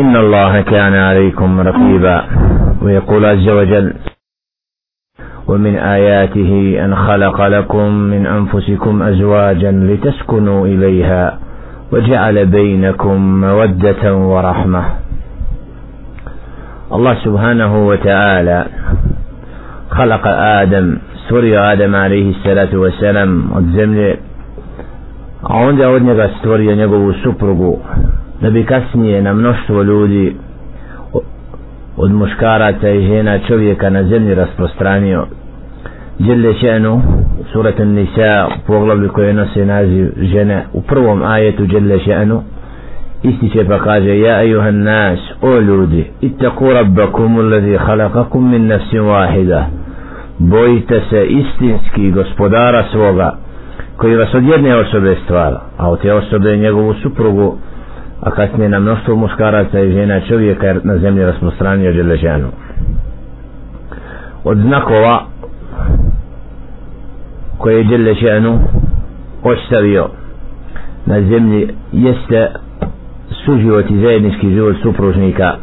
إن الله كان عليكم رقيبا. ويقول عز وجل ومن آياته أن خلق لكم من أنفسكم أزواجا لتسكنوا إليها وجعل بينكم مودة ورحمة. الله سبحانه وتعالى خلق آدم سوري آدم عليه الصلاة والسلام od zemlje a onda od da bi kasnije na mnoštvo ljudi od muškaraca i žena čovjeka na zemlji rasprostranio. Jelle še'nu surat Nisa u poglavlju koje nose naziv žene u prvom ajetu Jelle še'nu ističe pa kaže ja ejuhan nas o ljudi ittaku rabbakum ulazi halakakum min nafsim wahida. Bojite se istinski gospodara svoga koji vas od jedne osobe stvara a od te osobe njegovu suprugu a kasnije na mnoštvo muškaraca i žena čovjeka na zemlji rasprostranio Đelešanu od znakova koje je Đelešanu ostavio na zemlji jeste suživot i zajednički život supružnika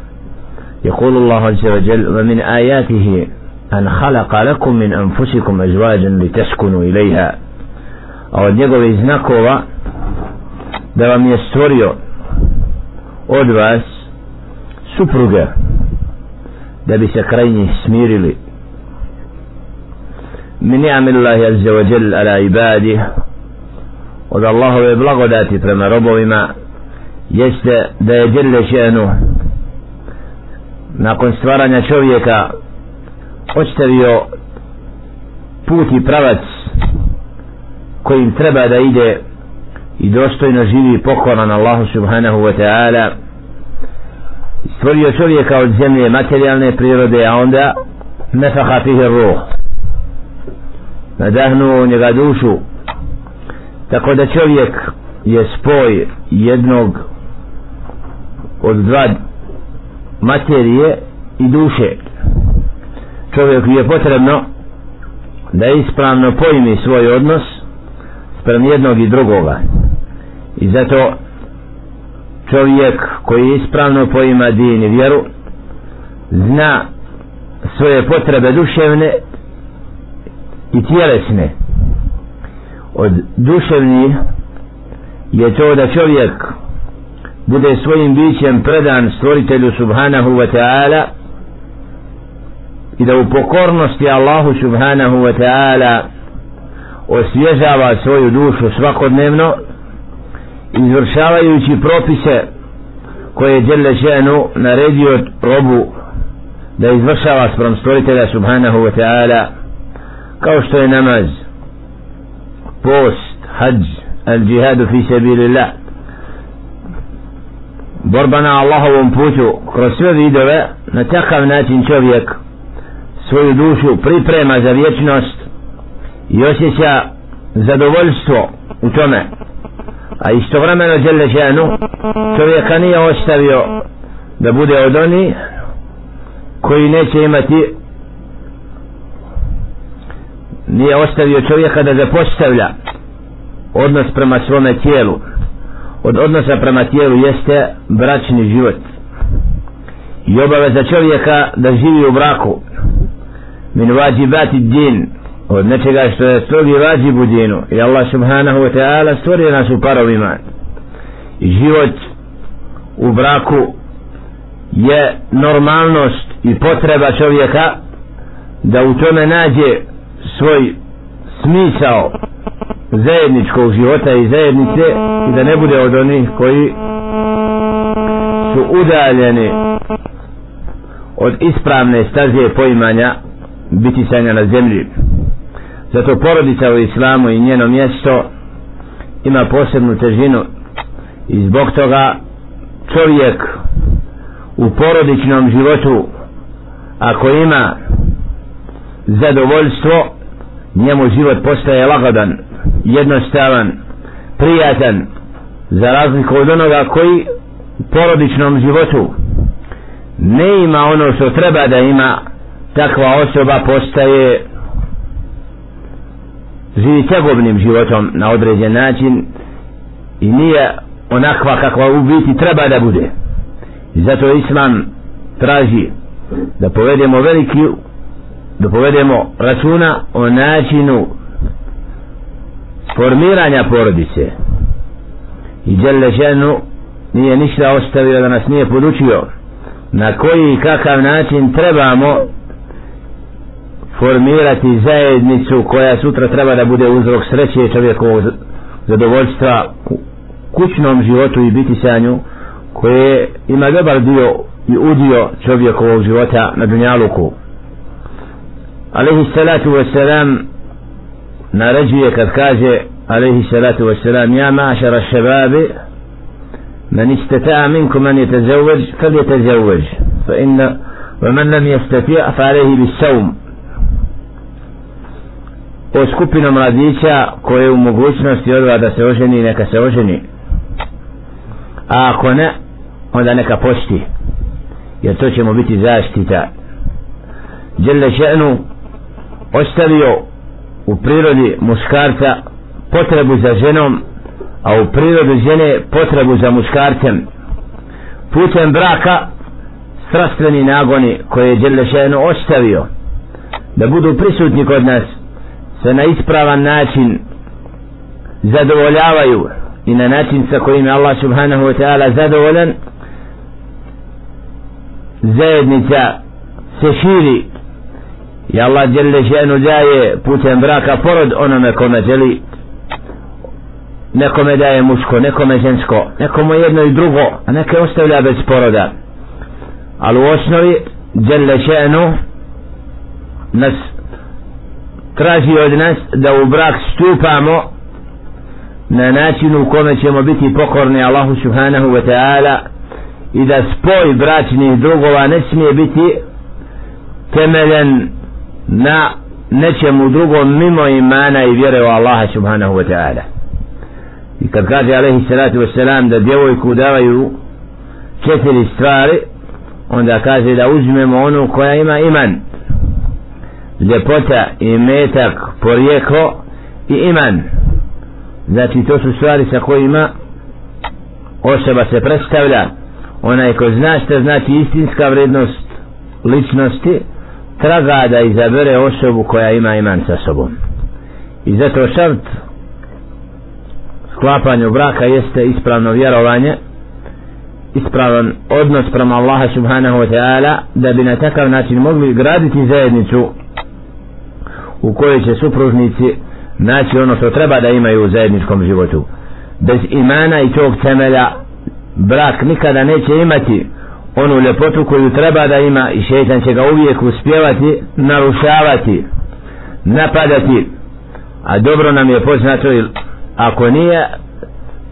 يقول الله عز وجل ومن آياته أن خلق لكم من أنفسكم أزواجا لتسكنوا إليها a od njegove znakova da vam je stvorio od vas supruga da bi se kraj njih smirili. Min ni'amillahi azza wa jal ala ibadi od Allahove blagodati prema robovima jeste da je djelle še'nu nakon stvaranja čovjeka ostavio put i pravac kojim treba da ide i dostojno živi pokoran Allahu subhanahu wa ta'ala. Stvorio čovjeka od zemlje materijalne prirode a onda nefaha fihi ruh. Nadahnuo njega dušu. Tako da čovjek je spoj jednog od dva materije i duše. Čovjeku je potrebno da ispravno pojmi svoj odnos sprem jednog i drugoga i zato čovjek koji ispravno poima din i vjeru zna svoje potrebe duševne i tjelesne. Od duševni je to da čovjek bude svojim bićem predan stvoritelju subhanahu wa ta'ala i da u pokornosti Allahu subhanahu wa ta'ala osvježava svoju dušu svakodnevno izvršavajući propise koje je Đele Ženu naredio robu da izvršava sprem stvoritelja subhanahu wa ta'ala kao što je namaz post, hađ al džihadu fi sabilillah. Borba na Allahovom putu kroz sve vidove na takav način čovjek svoju dušu priprema za vječnost i osjeća zadovoljstvo u tome a istovremeno Đele Ženu čovjeka nije ostavio da bude od oni koji neće imati nije ostavio čovjeka da zapostavlja odnos prema svome tijelu. Od odnosa prema tijelu jeste bračni život i obaveza čovjeka da živi u braku. Min vađibati din od nečega što je strogi vađib u dinu i Allah subhanahu wa ta'ala stvorio nas u parovima. I život u braku je normalnost i potreba čovjeka da u tome nađe svoj smisao zajedničkog života i zajednice i da ne bude od onih koji su udaljeni od ispravne staze poimanja bitisanja na zemlji zato porodica u islamu i njeno mjesto ima posebnu težinu. I zbog toga čovjek u porodičnom životu ako ima zadovoljstvo njemu život postaje lagodan jednostavan prijatan za razliku od onoga koji u porodičnom životu ne ima ono što treba da ima takva osoba postaje živi tegobnim životom na određen način i nije onakva kakva u biti treba da bude. I zato Islam traži da povedemo veliki da povedemo računa o načinu formiranja porodice. I Đelle ženu nije ništa ostavio da nas nije podučio na koji i kakav način trebamo formirati zajednicu koja sutra treba da bude uzrok sreće čovjekovog zadovoljstva u kućnom životu i biti sa nju koje ima dobar dio i udio čovjekovog života na dunjaluku alaihi salatu wasalam naređuje kad kaže alaihi salatu wasalam ja mašara šebabi من استطاع منكم أن يتزوج فليتزوج فإن ومن لم يستطيع فعليه بالصوم o skupinom mladića koje je u mogućnosti odva da se oženi neka se oženi. A ako ne onda neka posti jer to će mu biti zaštita. Đele še'nu ostavio u prirodi muškarca potrebu za ženom a u prirodi žene potrebu za muškarcem. Putem braka strastveni nagoni koje je Đele še'nu ostavio da budu prisutni kod nas se na ispravan način zadovoljavaju i na način sa kojim je Allah subhanahu wa ta'ala zadovoljan zajednica se širi i Allah djelje ženu daje putem braka porod onome kome želi. Nekome daje muško, nekome žensko nekomu jedno i drugo a neke ostavlja bez poroda. Ali u osnovi djelje ženu nas traži od nas da u brak stupamo na način u kome ćemo biti pokorni Allahu subhanahu wa ta'ala i da spoj bračnih drugova ne smije biti temeljen na nečemu drugom mimo imana i vjere u Allaha subhanahu wa ta'ala. I kad kaže alaihi salatu wasalam da djevojku davaju četiri stvari onda kaže da uzmemo onu koja ima iman ljepota i metak porijeklo i iman. Znači to su stvari sa kojima osoba se predstavlja. Onaj ko zna što znači istinska vrednost ličnosti traga da izabere osobu koja ima iman sa sobom. I zato šart sklapanju braka jeste ispravno vjerovanje ispravan odnos prema Allaha subhanahu wa ta'ala da bi na takav način mogli graditi zajednicu u kojoj će supružnici naći ono što treba da imaju u zajedničkom životu. Bez imana i tog temelja brak nikada neće imati. Onu ljepotu koju treba da ima i šeitan će ga uvijek uspjevati narušavati napadati. A dobro nam je poznato ako nije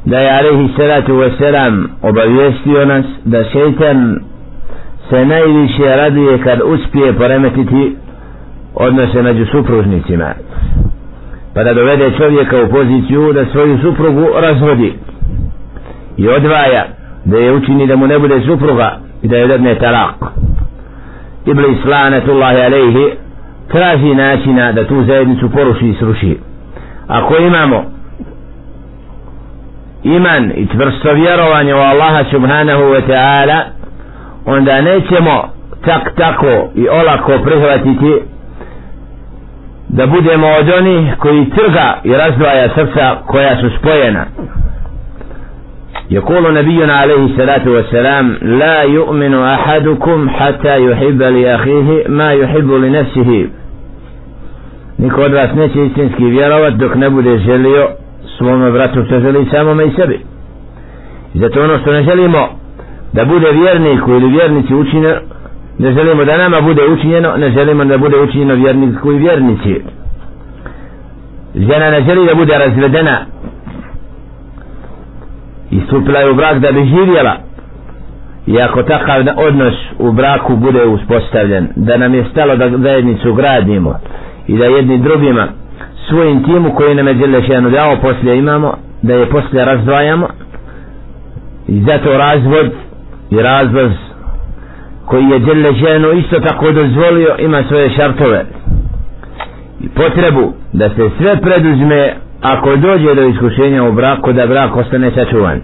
da je Alehi Salatu Veselam obavijestio nas da šeitan se najviše raduje kad uspije poremetiti odnose među supružnicima pa da dovede čovjeka u poziciju da svoju suprugu razvodi i odvaja da je učini da mu ne bude supruga i da je dadne talak. Iblis lanatullahi alejhi traži načina da tu zajednicu poruši i sruši. Ako imamo iman i čvrsto vjerovanje u Allaha subhanahu wa ta'ala onda nećemo tak tako i olako prihvatiti da budemo od onih koji trga i razdvaja srca koja su spojena يقول نبينا عليه الصلاة والسلام لا يؤمن أحدكم حتى يحب لأخيه ما يحب لنفسه niko od vas neće istinski vjerovat dok ne bude želio svome bratu što želi samome i sebi i zato ono što ne želimo da bude vjerniku ili vjernici učine ne želimo da nama bude učinjeno ne želimo da bude učinjeno vjerniku i vjernici. Žena ne želi da bude razvedena. I stupila je u brak da bi živjela. I ako takav odnos u braku bude uspostavljen da nam je stalo da zajednicu gradimo i da jedni drugima svojim timu koji nam je Đelešenu dao poslije imamo da je poslije razdvajamo. I zato razvod i razvoz koji je Đelešenu isto tako dozvolio ima svoje šartove i potrebu da se sve preduzme ako dođe do iskušenja u braku da brak ostane sačuvan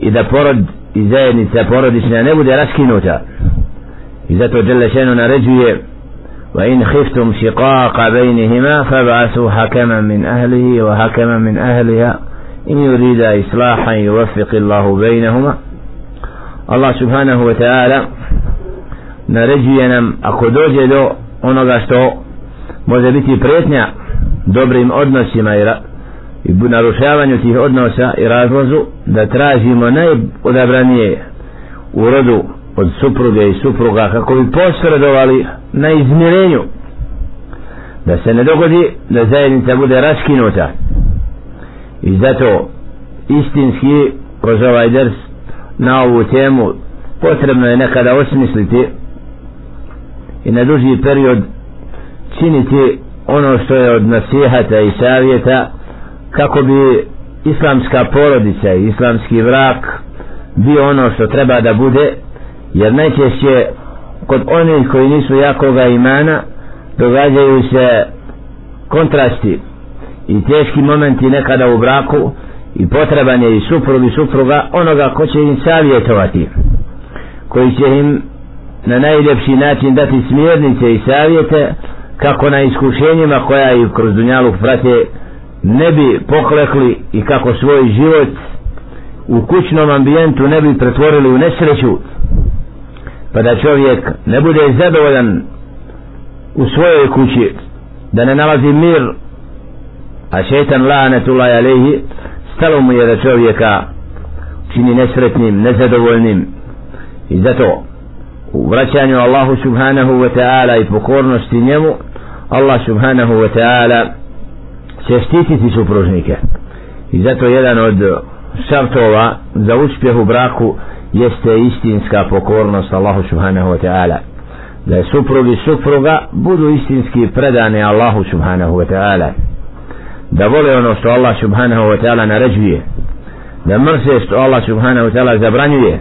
i da porod i zajednica porodična ne bude raskinuta i zato Đele Šenu naređuje وإن خفتم شقاق بينهما فابعثوا حكما من أهله وحكما من أهلها إن يريد إصلاحا يوفق الله بينهما Allah subhanahu wa ta'ala naređuje nam ako dođe do onoga što može biti pretnja dobrim odnosima i, ra, i narušavanju tih odnosa i razlozu da tražimo najodabranije u rodu od supruge i supruga kako bi posredovali na izmirenju. Da se ne dogodi da zajednica bude raskinuta. I zato istinski kroz ovaj ders na ovu temu potrebno je nekada osmisliti i na duži period činiti ono što je od nasihata i savjeta kako bi islamska porodica i islamski vrak bio ono što treba da bude jer najčešće kod onih koji nisu jakoga imana događaju se kontrasti i teški momenti nekada u braku i potreban je i suprug i supruga onoga ko će im savjetovati koji će im na najljepši način dati smjernice i savjete kako na iskušenjima koja ih kroz dunjaluk prate ne bi poklekli i kako svoj život u kućnom ambijentu ne bi pretvorili u nesreću pa da čovjek ne bude zadovoljan u svojoj kući da ne nalazi mir a šeitan lanetullah alehi stalo mu je da čovjeka čini nesretnim, nezadovoljnim. I zato u vraćanju Allahu subhanahu wa ta'ala i pokornosti njemu Allah subhanahu wa ta'ala će štititi supružnike. I zato jedan od šartova za uspjeh u braku jeste istinska pokornost Allahu subhanahu wa ta'ala. Da je suprug i supruga budu istinski predane Allahu subhanahu wa ta'ala da vole ono što Allah subhanahu wa ta'ala naređuje da mrze što Allah subhanahu wa ta'ala zabranjuje.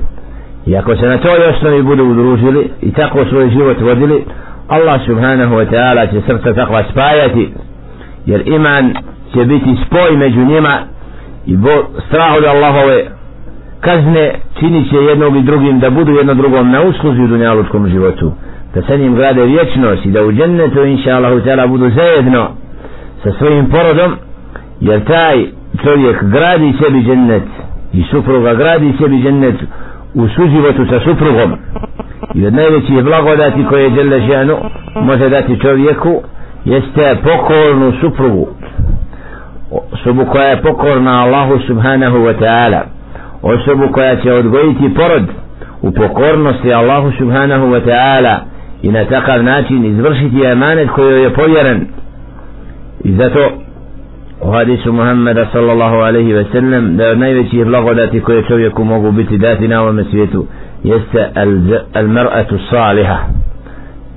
I ako se na toj osnovi budu udružili i tako svoj život vodili Allah subhanahu wa ta'ala će srca takva spajati jer iman će biti spoj među njima i bo, strah od Allahove kazne činit će jednog i drugim da budu jedno drugom na usluzi u dunjalučkom životu da sa njim grade vječnost i da u džennetu inša Allahu ta'ala budu zajedno sa svojim porodom jer taj čovjek gradi sebi džennet i supruga gradi sebi džennet u suživotu sa suprugom. I od najvećih blagodati koje je ženu može dati čovjeku jeste pokornu suprugu osobu koja je pokorna Allahu subhanahu wa ta'ala osobu koja će odgojiti porod u pokornosti Allahu subhanahu wa ta'ala i na takav način izvršiti emanet koji je povjeren i zato u hadisu Muhammeda sallallahu alaihi ve sellem da je najveći blagodati koje čovjeku mogu biti dati na ovome svijetu jeste al-mar'atu saliha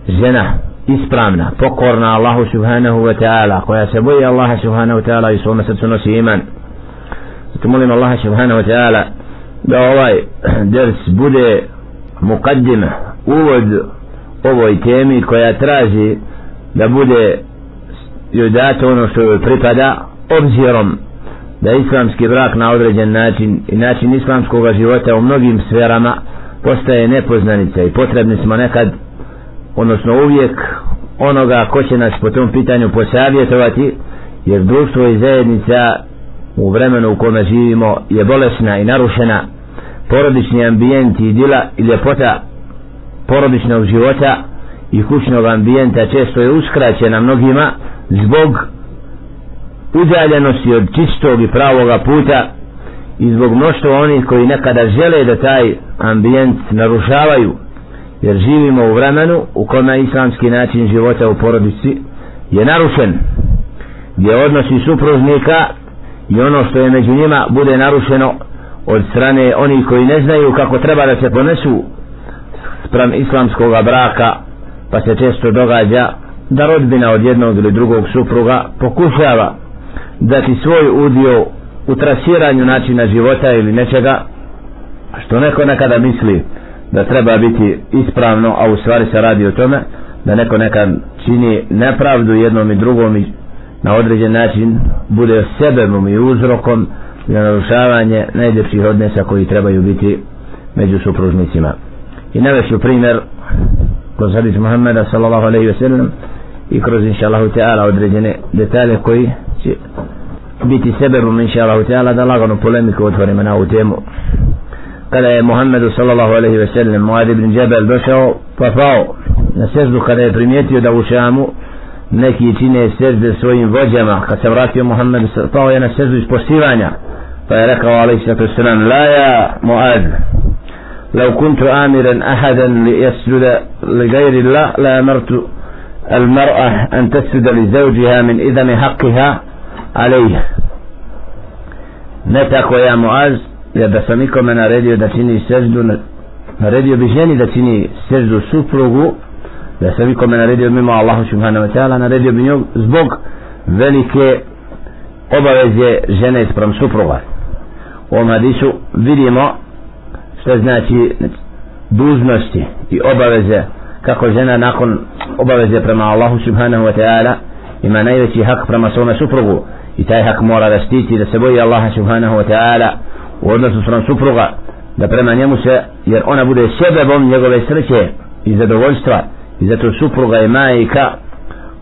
žena ispravna, pokorna Allahu subhanahu wa ta'ala koja se boji Allaha subhanahu wa ta'ala i svome srcu nosi iman. Zato molim Allaha subhanahu wa ta'ala da ovaj ders bude mukaddima uvod ovoj temi koja traži da bude joj date ono što joj pripada obzirom da islamski brak na određen način i način islamskog života u mnogim sferama postaje nepoznanica i potrebni smo nekad odnosno uvijek onoga ko će nas po tom pitanju posavjetovati jer društvo i zajednica u vremenu u kome živimo je bolesna i narušena. Porodični ambijent i dila i ljepota porodičnog života i kućnog ambijenta često je uskraćena mnogima zbog udaljenosti od čistog i pravoga puta i zbog mnoštva onih koji nekada žele da taj ambijent narušavaju jer živimo u vremenu u kome islamski način života u porodici je narušen gdje odnosi supružnika i ono što je među njima bude narušeno od strane onih koji ne znaju kako treba da se ponesu sprem islamskog braka pa se često događa da rodbina od jednog ili drugog supruga pokušava dati svoj udio u trasiranju načina života ili nečega što neko nekada misli da treba biti ispravno a u stvari se radi o tome da neko nekad čini nepravdu jednom i drugom i na određen način bude sebebom i uzrokom za narušavanje najljepših odnesa koji trebaju biti među supružnicima. I navešu primjer kroz hadis Muhammeda sallallahu alaihi wa sallam i kroz inša Allahu Teala određene detalje koji će biti sebebom inša Allahu Teala da laganu polemiku otvorimo na ovu temu kada je Muhammedu sallallahu alaihi ve sellem Muad ibn Jabal došao pa pao na sezdu kada je primijetio da u Šamu neki čine sezde svojim vođama kad se vratio Muhammedu pao je na sezdu ispostivanja pa je rekao alaihi sallatu sallam la ja Muad لو كنت آمرا أحدا ليسجد لغير الله لأمرت المرأة أن تسجد لزوجها من إذن حقها عليه نتاك يا معاذ jer da sam ikome naredio da čini seždu naredio bi ženi da čini seždu suprugu da sam ikome naredio mimo Allahu subhanahu wa ta'ala naredio bi njog zbog velike obaveze žene sprem supruga u ovom hadisu vidimo što znači dužnosti i obaveze kako žena nakon obaveze prema Allahu subhanahu wa ta'ala ima najveći hak prema svome suprugu i taj hak mora da štiti da se boji Allaha subhanahu wa ta'ala u odnosu s supruga da prema njemu se jer ona bude sebebom njegove sreće i zadovoljstva. I zato supruga i majka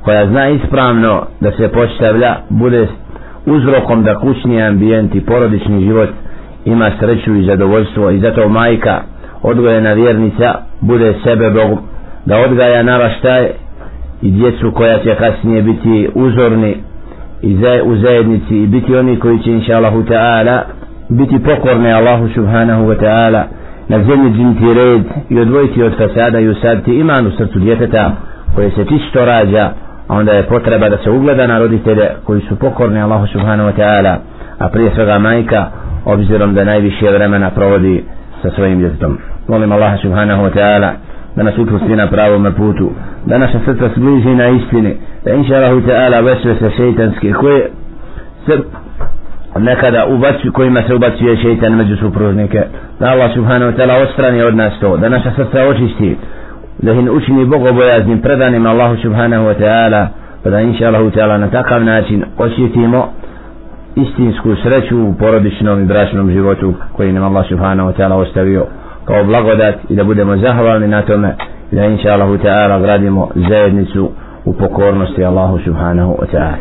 koja zna ispravno da se postavlja bude uzrokom da kućni ambijent i porodični život ima sreću i zadovoljstvo. I zato majka odgojena vjernica bude sebebom da odgaja naraštaj i djecu koja će kasnije biti uzorni i u zajednici i biti oni koji će inša Allahu ta'ala biti pokorni Allahu subhanahu wa ta'ala. Na zemlji džinti red i odvojiti od fasada i usaditi iman u srcu djeteta koje se čisto rađa a onda je potreba da se ugleda na roditelje koji su pokorni Allahu subhanahu wa ta'ala a prije svega majka obzirom da najviše vremena provodi sa svojim djetetom. Molim Allaha subhanahu wa ta'ala da nas uprosti na pravom putu da naša srca zbliži na istini da inša Allahu ta'ala vesve se šeitanske koje nekada ubaci kojima se ubacuje šeitan među supružnike. Da Allah subhanahu wa ta'ala ostrani od nas to da naša srca očisti da ih učini bogobojaznim predanim Allahu subhanahu wa ta'ala pa da inša Allahu ta'ala na takav način osjetimo istinsku sreću u porodičnom i bračnom životu koji nam Allah subhanahu wa ta'ala ostavio kao blagodat i da budemo zahvalni na tome i da inša Allahu ta'ala gradimo zajednicu u pokornosti Allahu subhanahu wa ta'ala.